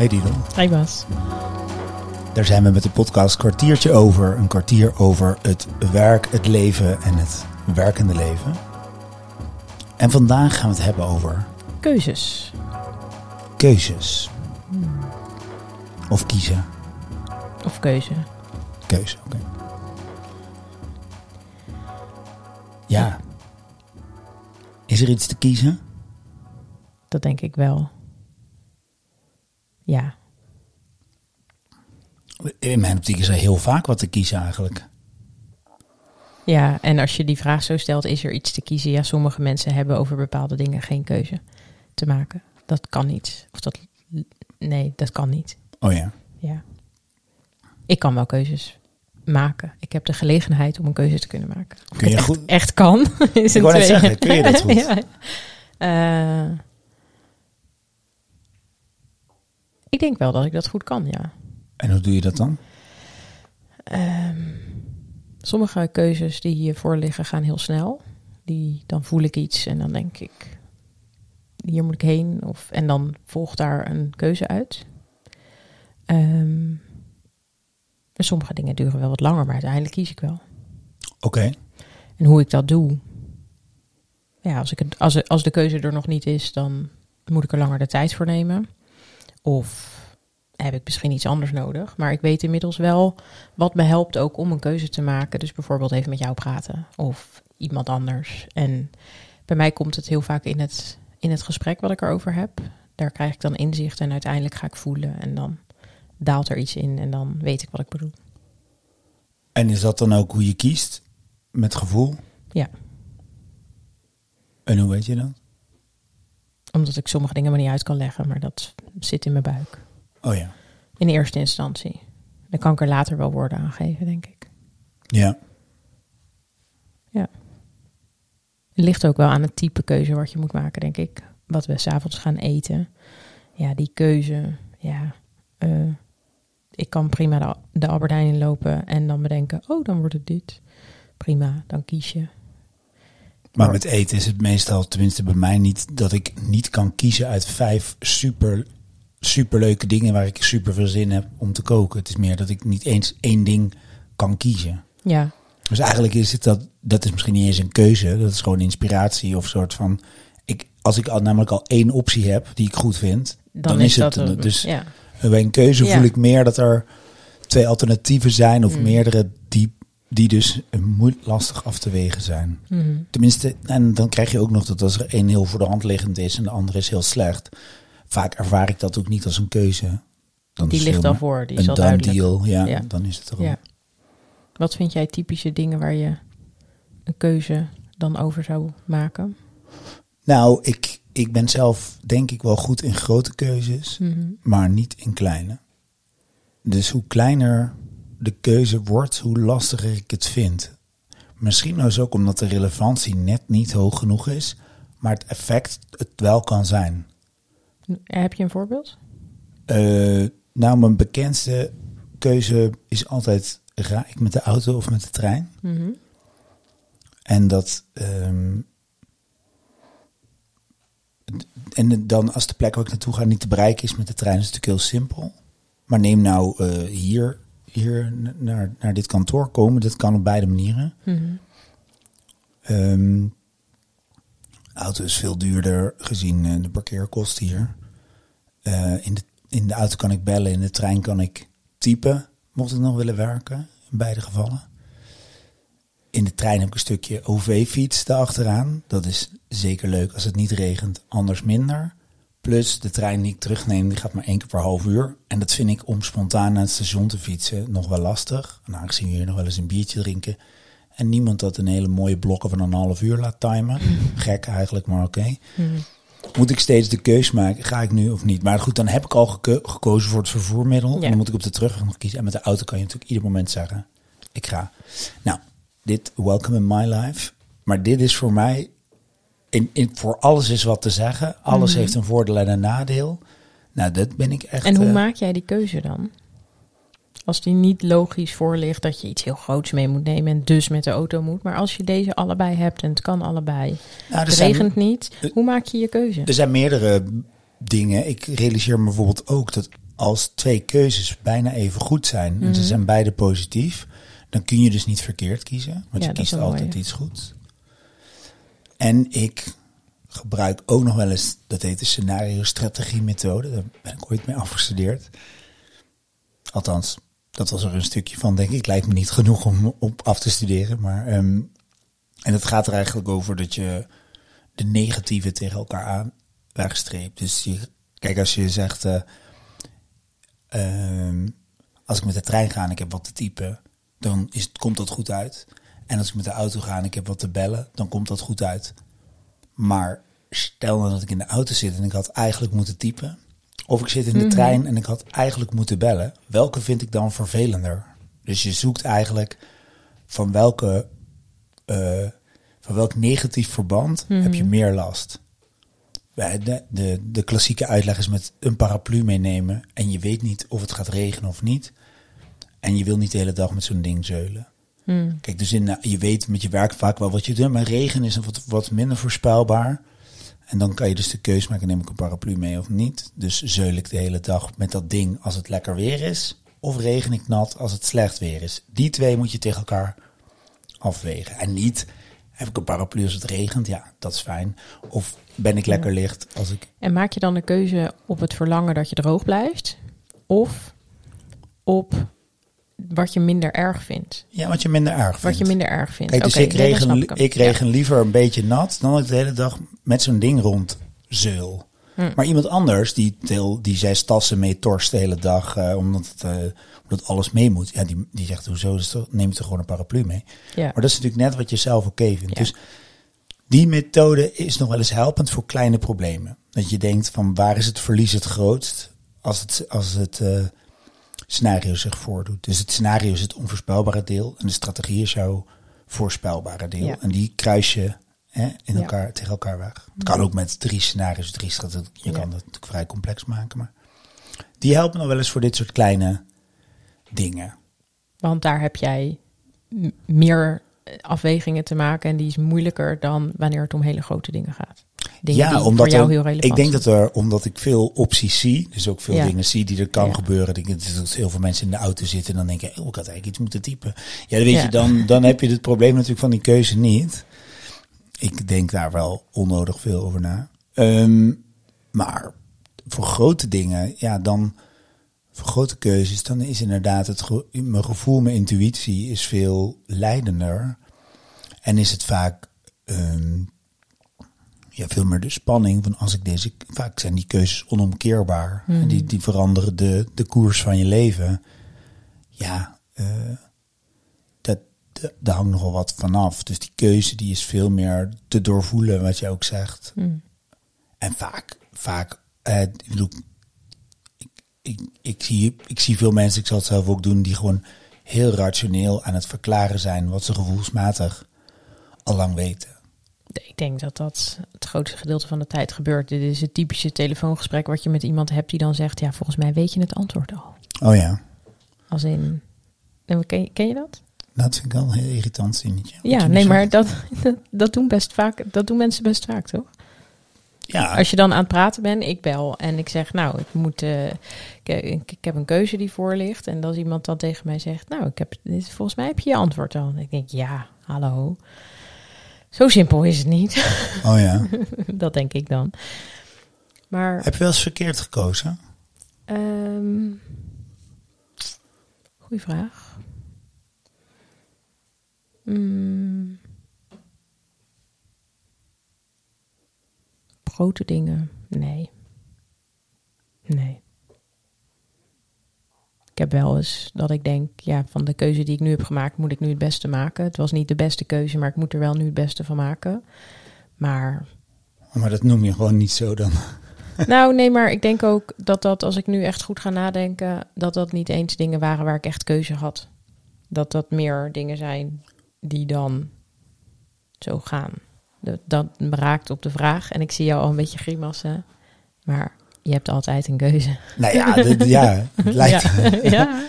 Hey Didon. Hey Bas. Daar zijn we met de podcast kwartiertje over. Een kwartier over het werk, het leven en het werkende leven. En vandaag gaan we het hebben over Keuzes. keuzes. Of kiezen. Of keuze. Keuze, oké. Ja. Is er iets te kiezen? Dat denk ik wel. Ja. In mijn optiek is er heel vaak wat te kiezen eigenlijk. Ja, en als je die vraag zo stelt, is er iets te kiezen? Ja, sommige mensen hebben over bepaalde dingen geen keuze te maken. Dat kan niet. Of dat, nee, dat kan niet. Oh ja. Ja. Ik kan wel keuzes maken. Ik heb de gelegenheid om een keuze te kunnen maken. Of Kun je het goed- echt, echt kan. Is Ik wou net zeggen, kun je dat goed? Ja. Eh, ik denk wel dat ik dat goed kan, ja. En hoe doe je dat dan? Ehm, sommige keuzes die hiervoor liggen gaan heel snel. Die, dan voel ik iets en dan denk ik, hier moet ik heen. Of, en dan volgt daar een keuze uit. Ehm, en sommige dingen duren wel wat langer, maar uiteindelijk kies ik wel. Oké. En hoe ik dat doe. Ja, als, ik het, als, als de keuze er nog niet is, dan moet ik er langer de tijd voor nemen. Of heb ik misschien iets anders nodig. Maar ik weet inmiddels wel wat me helpt ook om een keuze te maken. Dus bijvoorbeeld even met jou praten of iemand anders. En bij mij komt het heel vaak in het, in het gesprek wat ik erover heb. Daar krijg ik dan inzicht en uiteindelijk ga ik voelen. En dan daalt er iets in en dan weet ik wat ik bedoel. En is dat dan ook hoe je kiest? Met gevoel? Ja. En hoe weet je dat? Omdat ik sommige dingen maar niet uit kan leggen, maar dat zit in mijn buik. Oh ja. In eerste instantie. Dan kan ik er later wel woorden aan geven, denk ik. Ja. Het ligt ook wel aan het type keuze wat je moet maken, denk ik. Wat we s'avonds gaan eten. Ja, die keuze. Ja, eh, ik kan prima de, de Albert Heijn inlopen en dan bedenken... oh, dan wordt het dit. Prima, dan kies je. Maar met eten is het meestal, tenminste bij mij niet, dat ik niet kan kiezen uit vijf super, super leuke dingen waar ik super veel zin heb om te koken. Het is meer dat ik niet eens één ding kan kiezen. Ja, Dus eigenlijk is het dat, dat is misschien niet eens een keuze, dat is gewoon inspiratie of soort van, ik, als ik al, namelijk al één optie heb die ik goed vind, dan, is, het, een- dus Ja, bij een keuze Ja. voel ik meer dat er twee alternatieven zijn of Mm. meerdere die, die dus moeilijk lastig af te wegen zijn. Mhm. Tenminste, en dan krijg je ook nog dat als er één heel voor de hand liggend is en de andere is heel slecht. Vaak ervaar ik dat ook niet als een keuze. Dan die ligt al voor. Die is al duidelijk. deal. Ja, Ja. dan is het er. Ja. Wat vind jij typische dingen waar je een keuze dan over zou maken? Nou, ik, ik ben zelf denk ik wel goed in grote keuzes, Mhm. maar niet in kleine. Dus hoe kleiner de keuze wordt, hoe lastiger ik het vind. Misschien nou ook omdat de relevantie net niet hoog genoeg is, maar het effect het wel kan zijn. Heb je een voorbeeld? Eh, nou, mijn bekendste keuze is altijd: ga ik met de auto of met de trein? Mhm. En dat. ehm, en dan als de plek waar ik naartoe ga niet te bereiken is met de trein, is het natuurlijk heel simpel. Maar neem nou eh, hier, hier naar, naar dit kantoor komen. Dat kan op beide manieren. Ehm, auto is veel duurder gezien eh, de parkeerkosten hier. Eh, in, de, in de auto kan ik bellen, in de trein kan ik typen, mocht ik nog willen werken, in beide gevallen. In de trein heb ik een stukje OV-fiets achteraan. Dat is zeker leuk als het niet regent, anders minder. Plus de trein die ik terugneem, die gaat maar één keer per half uur. En dat vind ik om spontaan naar het station te fietsen nog wel lastig. En aangezien we hier nog wel eens een biertje drinken. En niemand dat een hele mooie blokken van een half uur laat timen. Gek eigenlijk, maar oké. Mhm. Moet ik steeds de keus maken, ga ik nu of niet? Maar goed, dan heb ik al geko- gekozen voor het vervoermiddel. Ja. En dan moet ik op de terugweg nog kiezen. En met de auto kan je natuurlijk ieder moment zeggen, ik ga. Nou, dit, welcome in my life. Maar dit is voor mij, in, in, voor alles is wat te zeggen. Alles Mhm. heeft een voordeel en een nadeel. Nou, dat ben ik echt... En hoe eh, maak jij die keuze dan? Als die niet logisch voor ligt dat je iets heel groots mee moet nemen en dus met de auto moet. Maar als je deze allebei hebt en het kan allebei, nou, het zijn- regent niet, hoe maak je je keuze? Er zijn meerdere dingen. Ik realiseer me bijvoorbeeld ook dat als twee keuzes bijna even goed zijn en ze Mhm. zijn beide positief, dan kun je dus niet verkeerd kiezen, want Ja, je kiest altijd iets goeds. En ik gebruik ook nog wel eens, dat heet de scenario-strategie methode, daar ben ik ooit mee afgestudeerd. Althans, dat was er een stukje van, denk ik. Lijkt me niet genoeg om op af te studeren. Maar, ehm, en het gaat er eigenlijk over dat je de negatieve tegen elkaar aan wegstreept. Dus kijk, als je zegt, eh, ehm, als ik met de trein ga en ik heb wat te typen, dan is, komt dat goed uit. En als ik met de auto ga en ik heb wat te bellen, dan komt dat goed uit. Maar stel nou dat ik in de auto zit en ik had eigenlijk moeten typen. Of ik zit in de trein en ik had eigenlijk moeten bellen. Welke vind ik dan vervelender? Dus je zoekt eigenlijk van welke eh, van welk negatief verband heb je meer last? De, de, de klassieke uitleg is met een paraplu meenemen en je weet niet of het gaat regenen of niet. En je wil niet de hele dag met zo'n ding zeulen. Hmm. Kijk, dus in, nou, je weet met je werk vaak wel wat je doet, maar regen is wat, wat minder voorspelbaar. En dan kan je dus de keus maken, neem ik een paraplu mee of niet. Dus zeul ik de hele dag met dat ding als het lekker weer is. Of regen ik nat als het slecht weer is. Die twee moet je tegen elkaar afwegen. En niet, heb ik een paraplu als het regent? Ja, dat is fijn. Of ben ik lekker licht als ik... En maak je dan de keuze op het verlangen dat je droog blijft? Of op wat je minder erg vindt? Ja, wat je minder erg vindt. Wat je minder erg vindt. Kijk, dus ik regen, ik Ja. regen liever een beetje nat dan dat ik de hele dag met zo'n ding rond zeul. Hm. Maar iemand anders die, tel- die zes tassen mee torst de hele dag, eh, omdat, het, eh, omdat alles mee moet. Ja, die, die zegt, hoezo, dus toch- neem toch gewoon een paraplu mee. Ja. Maar dat is natuurlijk net wat je zelf oké vindt. Ja. Dus die methode is nog wel eens helpend voor kleine problemen. Dat je denkt van waar is het verlies het grootst als het, als het eh, scenario zich voordoet. Dus het scenario is het onvoorspelbare deel en de strategie is jouw voorspelbare deel. Ja. En die kruis je hè, in Ja. elkaar, tegen elkaar weg. Het kan ook met drie scenario's, drie strategieën. Je Ja. kan het natuurlijk vrij complex maken. Maar die helpen nog wel eens voor dit soort kleine dingen. Want daar heb jij meer afwegingen te maken en die is moeilijker dan wanneer het om hele grote dingen gaat. Dingen die voor jou er- heel relevant ik denk dat er, omdat ik veel opties zie, dus ook veel Ja. dingen zie die er kan Ja. gebeuren. Ik denk dat heel veel mensen in de auto zitten en dan denken, oh, ik had eigenlijk iets moeten typen. Ja, dan weet Ja. je, dan, dan heb je het probleem natuurlijk van die keuze niet. Ik denk daar wel onnodig veel over na. Ehm, maar voor grote dingen, ja, dan voor grote keuzes, dan is inderdaad het ge- mijn gevoel, mijn intuïtie is veel leidender. En is het vaak ehm, ja, veel meer de spanning van als ik deze. Vaak zijn die keuzes onomkeerbaar. En die, die veranderen de, de koers van je leven. Ja, eh, dat, daar hangt nogal wat vanaf. Dus die keuze die is veel meer te doorvoelen, wat je ook zegt. Hmm. En vaak, vaak, eh, ik bedoel, ik, ik, ik, zie, ik zie veel mensen, ik zal het zelf ook doen, die gewoon heel rationeel aan het verklaren zijn wat ze gevoelsmatig al lang weten. Ik denk dat dat het grootste gedeelte van de tijd gebeurt. Dit is het typische telefoongesprek wat je met iemand hebt die dan zegt: Ja, volgens mij weet je het antwoord al. Oh ja, Als in. En Ken je, ken je dat? dat vind ik wel een heel irritant zinnetje. Ja, nee, maar dat, dat, dat doen best vaak. Dat doen mensen best vaak, toch? Ja, Als je dan aan het praten bent, ik bel en ik zeg, nou, ik moet, eh, ik, ik, ik heb een keuze die voor ligt. En als iemand dan tegen mij zegt, nou, ik heb, dit, volgens mij heb je je antwoord al. Ik denk, ja, hallo. Zo simpel is het niet. oh ja. dat denk ik dan. Maar, Heb je wel eens verkeerd gekozen? ehm goeie vraag. Mm. Grote dingen, nee. Nee. Heb wel eens dat ik denk, ja, van de keuze die ik nu heb gemaakt, moet ik nu het beste maken. Het was niet de beste keuze, maar ik moet er wel nu het beste van maken. Maar Maar dat noem je gewoon niet zo dan. nou, nee, maar ik denk ook dat dat, als ik nu echt goed ga nadenken, dat dat niet eens dingen waren waar ik echt keuze had. Dat dat meer dingen zijn die dan zo gaan. Dat, dat raakt op de vraag en ik zie jou al een beetje grimassen, maar je hebt altijd een keuze. Nou ja, dit- ja, het, lijkt, Ja. ja.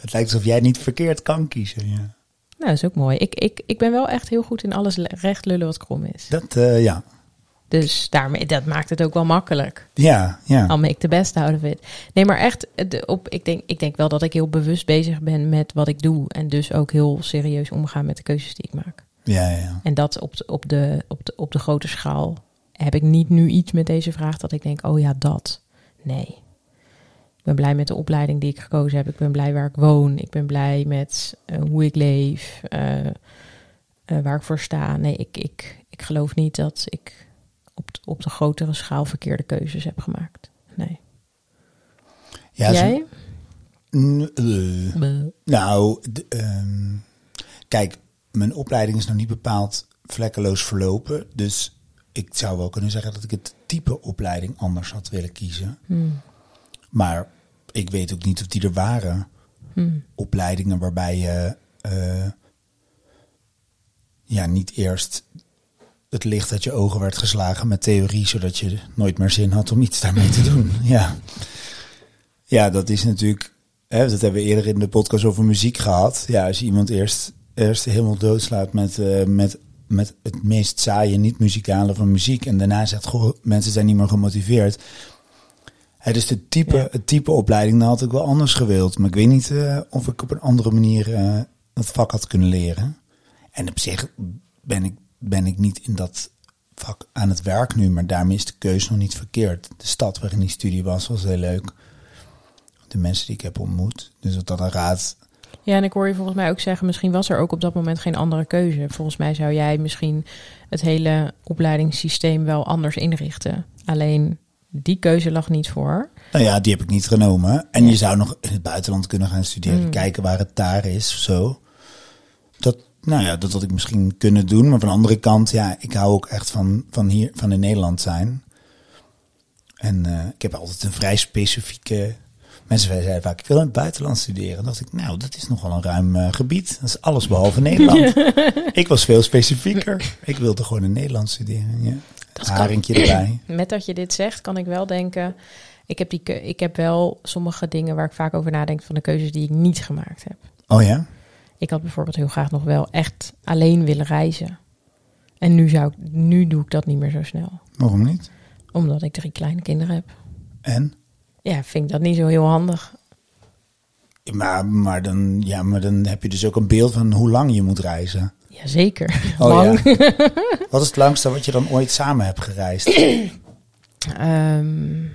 het lijkt alsof jij niet verkeerd kan kiezen. Ja. Nou, dat is ook mooi. Ik, ik, ik ben wel echt heel goed in alles le- recht lullen wat krom is. Dat, eh, ja. Dus daarmee, dat maakt het ook wel makkelijk. Ja, ja. I'll make the best out of it. Nee, maar echt, de, op, ik, denk, ik denk wel dat ik heel bewust bezig ben met wat ik doe. En dus ook heel serieus omgaan met de keuzes die ik maak. Ja, ja. En dat op de, op de, op de, op de grote schaal heb ik niet nu iets met deze vraag dat ik denk, oh ja, dat. Nee. Ik ben blij met de opleiding die ik gekozen heb. Ik ben blij waar ik woon. Ik ben blij met uh, hoe ik leef. Uh, uh, waar ik voor sta. Nee, ik, ik, ik geloof niet dat ik op, de, op de grotere schaal verkeerde keuzes heb gemaakt. Nee. Ja, Jij? Nou, um, kijk, mijn opleiding is nog niet bepaald vlekkeloos verlopen. Dus ik zou wel kunnen zeggen dat ik het type opleiding anders had willen kiezen. Hmm. Maar ik weet ook niet of die er waren. Hmm. Opleidingen waarbij je uh, ja, niet eerst het licht uit je ogen werd geslagen met theorie, zodat je nooit meer zin had om iets daarmee te doen. Ja, ja dat is natuurlijk. Hè, dat hebben we eerder in de podcast over muziek gehad. Ja, als je iemand eerst, eerst helemaal doodslaat met, uh, met, met het meest saaie, niet-muzikale van muziek. En daarna zegt, goh, mensen zijn niet meer gemotiveerd. Hè, dus de type, ja. het type opleiding, dan had ik wel anders gewild. Maar ik weet niet uh, of ik op een andere manier uh, dat vak had kunnen leren. En op zich ben ik ben ik niet in dat vak aan het werk nu, maar daarmee is de keuze nog niet verkeerd. De stad waarin die studie was, was heel leuk. De mensen die ik heb ontmoet. Dus wat dat een raad. Ja, en ik hoor je volgens mij ook zeggen, misschien was er ook op dat moment geen andere keuze. Volgens mij zou jij misschien het hele opleidingssysteem wel anders inrichten. Alleen die keuze lag niet voor. Nou ja, die heb ik niet genomen. En ja. je zou nog in het buitenland kunnen gaan studeren, mm. kijken waar het daar is of zo. Dat, nou ja, dat had ik misschien kunnen doen. Maar van de andere kant, ja, ik hou ook echt van, van hier, van in Nederland zijn. En uh, ik heb altijd een vrij specifieke. Mensen zeiden vaak, ik wil in het buitenland studeren. Dan dacht ik, nou, dat is nogal een ruim uh, gebied. Dat is alles behalve Nederland. ik was veel specifieker. Ik wilde gewoon in Nederland studeren. Ja. Dat Haringje kan. erbij. Met dat je dit zegt, kan ik wel denken. Ik heb, die, ik heb wel sommige dingen waar ik vaak over nadenk van de keuzes die ik niet gemaakt heb. Oh ja? Ik had bijvoorbeeld heel graag nog wel echt alleen willen reizen. En nu, zou ik, nu doe ik dat niet meer zo snel. Waarom niet? Omdat ik drie kleine kinderen heb. En? Ja, vind ik dat niet zo heel handig. Maar, maar, dan, ja, maar dan heb je dus ook een beeld van hoe lang je moet reizen. Jazeker. Oh, lang. Ja. wat is het langste wat je dan ooit samen hebt gereisd? um,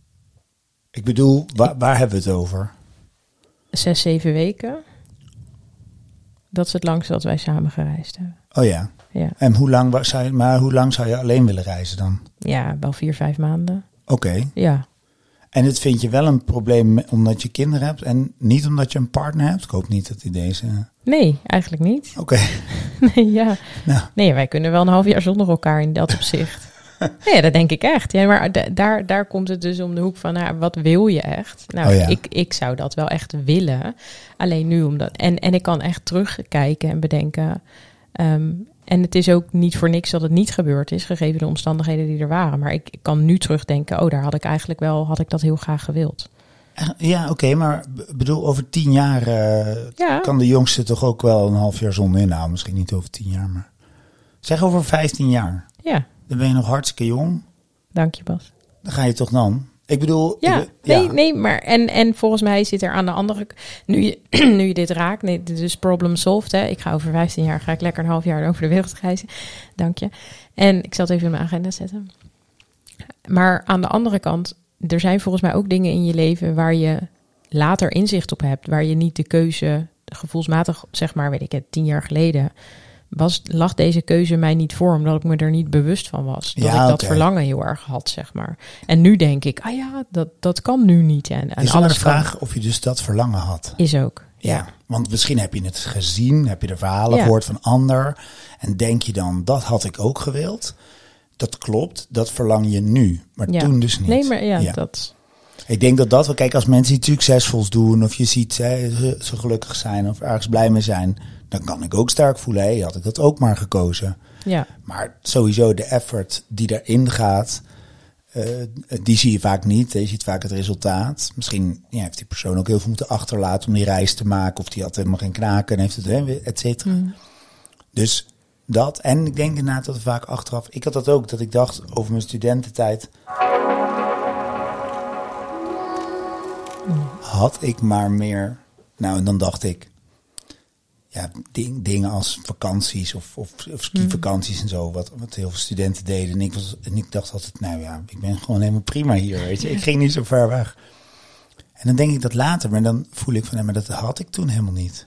ik bedoel, waar, waar hebben we het over? Zes, zeven weken. Dat is het langste dat wij samen gereisd hebben. Oh ja. Ja. En hoe lang zou je, maar hoe lang zou je alleen willen reizen dan? Ja, wel vier, vijf maanden. Oké. Okay. Ja. En het vind je wel een probleem omdat je kinderen hebt en niet omdat je een partner hebt? Ik hoop niet dat die deze... Nee, eigenlijk niet. Oké. Okay. nee, ja. Nou. Nee, wij kunnen wel een half jaar zonder elkaar in dat opzicht. nee, dat denk ik echt. Ja, maar daar, daar komt het dus om de hoek van, nou, wat wil je echt? Nou, oh ja. ik, ik zou dat wel echt willen. Alleen nu omdat... En, en ik kan echt terugkijken en bedenken... Um, en het is ook niet voor niks dat het niet gebeurd is, gegeven de omstandigheden die er waren. Maar ik, ik kan nu terugdenken, oh, daar had ik eigenlijk wel, had ik dat heel graag gewild. Ja, oké, okay, maar bedoel, over tien jaar uh, ja. kan de jongste toch ook wel een half jaar zonder inhouden. Misschien niet over tien jaar, maar zeg over vijftien jaar. Ja. Dan ben je nog hartstikke jong. Dank je, Bas. Dan ga je toch dan? Ik bedoel... Ja, ik, nee, nee, maar en, en volgens mij zit er aan de andere... Nu je, nu je dit raakt, nee, dit is problem solved, hè. Ik ga over 15 jaar, ga ik lekker een half jaar over de wereld reizen. Dank je. En ik zal het even in mijn agenda zetten. Maar aan de andere kant, er zijn volgens mij ook dingen in je leven waar je later inzicht op hebt. Waar je niet de keuze, gevoelsmatig, zeg maar, weet ik het, tien jaar geleden was, lag deze keuze mij niet voor, omdat ik me er niet bewust van was. Dat ja, ik dat okay. verlangen heel erg had, zeg maar. En nu denk ik, ah ja, dat, dat kan nu niet. En, en is alles de vraag kan. of je dus dat verlangen had. Is ook, ja. ja. Want misschien heb je het gezien, heb je de verhalen Ja. gehoord van ander. En denk je dan, dat had ik ook gewild. Dat klopt, dat verlang je nu. Maar toen dus niet. Nee, maar ja, dat... Ik denk dat dat wel, kijk, als mensen iets succesvols doen, of je ziet hè, ze, ze gelukkig zijn of ergens blij mee zijn, dan kan ik ook sterk voelen, hé, had ik dat ook maar gekozen. Ja, Maar sowieso de effort die erin gaat, eh, die zie je vaak niet. Je ziet vaak het resultaat. Misschien ja, heeft die persoon ook heel veel moeten achterlaten om die reis te maken, of die had helemaal geen knaken en heeft het, et cetera. Mm. Dus dat. En ik denk inderdaad dat vaak achteraf... Ik had dat ook, dat ik dacht over mijn studententijd... Had ik maar meer... Nou, en dan dacht ik... Ja, ding, dingen als vakanties of, of, of skivakanties en zo. Wat, wat heel veel studenten deden. En ik, was, en ik dacht altijd, nou ja, ik ben gewoon helemaal prima hier, weet je. Ik ging niet zo ver weg. En dan denk ik dat later, maar dan voel ik van, nee, maar dat had ik toen helemaal niet.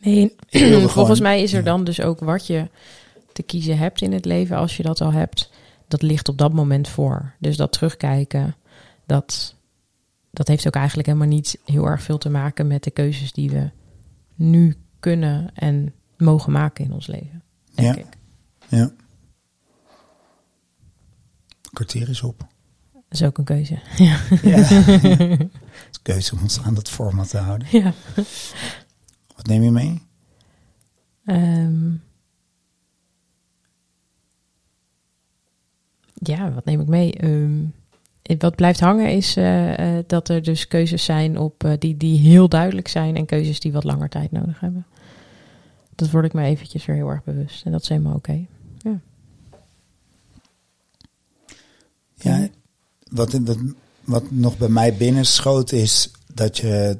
Nee, volgens gewoon- mij is er ja. dan dus ook wat je te kiezen hebt in het leven, als je dat al hebt, dat ligt op dat moment voor. Dus dat terugkijken, dat, dat heeft ook eigenlijk helemaal niet heel erg veel te maken met de keuzes die we nu kunnen en mogen maken in ons leven, denk Ja. ik. Ja. Kwartier is op. Dat is ook een keuze. Ja. Ja. Het is keuze om ons aan dat format te houden. ja. Wat neem je mee? Ehm, ja, wat neem ik mee? Ehm, wat blijft hangen is eh, eh, dat er dus keuzes zijn op, eh, die, die heel duidelijk zijn en keuzes die wat langer tijd nodig hebben. Dat word ik me eventjes weer heel erg bewust. En dat is helemaal oké. Ja, wat, wat, wat nog bij mij binnenschoot is dat je...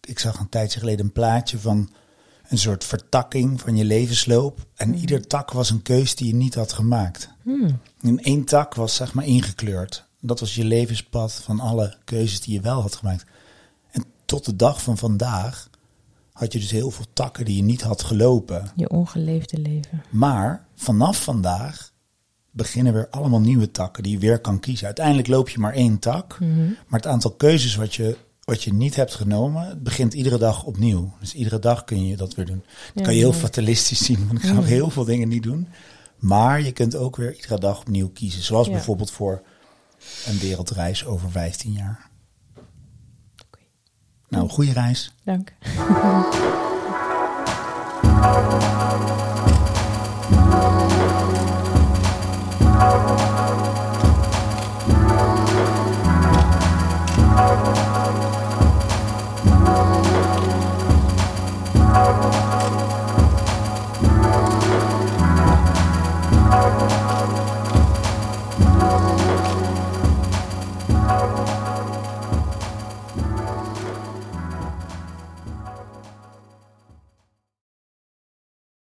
Ik zag een tijdje geleden een plaatje van een soort vertakking van je levensloop. En ieder tak was een keus die je niet had gemaakt. Hmm. En één tak was zeg maar ingekleurd. Dat was je levenspad van alle keuzes die je wel had gemaakt. En tot de dag van vandaag had je dus heel veel takken die je niet had gelopen. Je ongeleefde leven. Maar vanaf vandaag beginnen weer allemaal nieuwe takken die je weer kan kiezen. Uiteindelijk loop je maar één tak. Mhm. Maar het aantal keuzes wat je, wat je niet hebt genomen, het begint iedere dag opnieuw. Dus iedere dag kun je dat weer doen. Dat Ja, kan je heel fatalistisch zien, want ik ga heel veel dingen niet doen. Maar je kunt ook weer iedere dag opnieuw kiezen. Zoals bijvoorbeeld voor een wereldreis over 15 jaar. Nou, goede reis. Dank.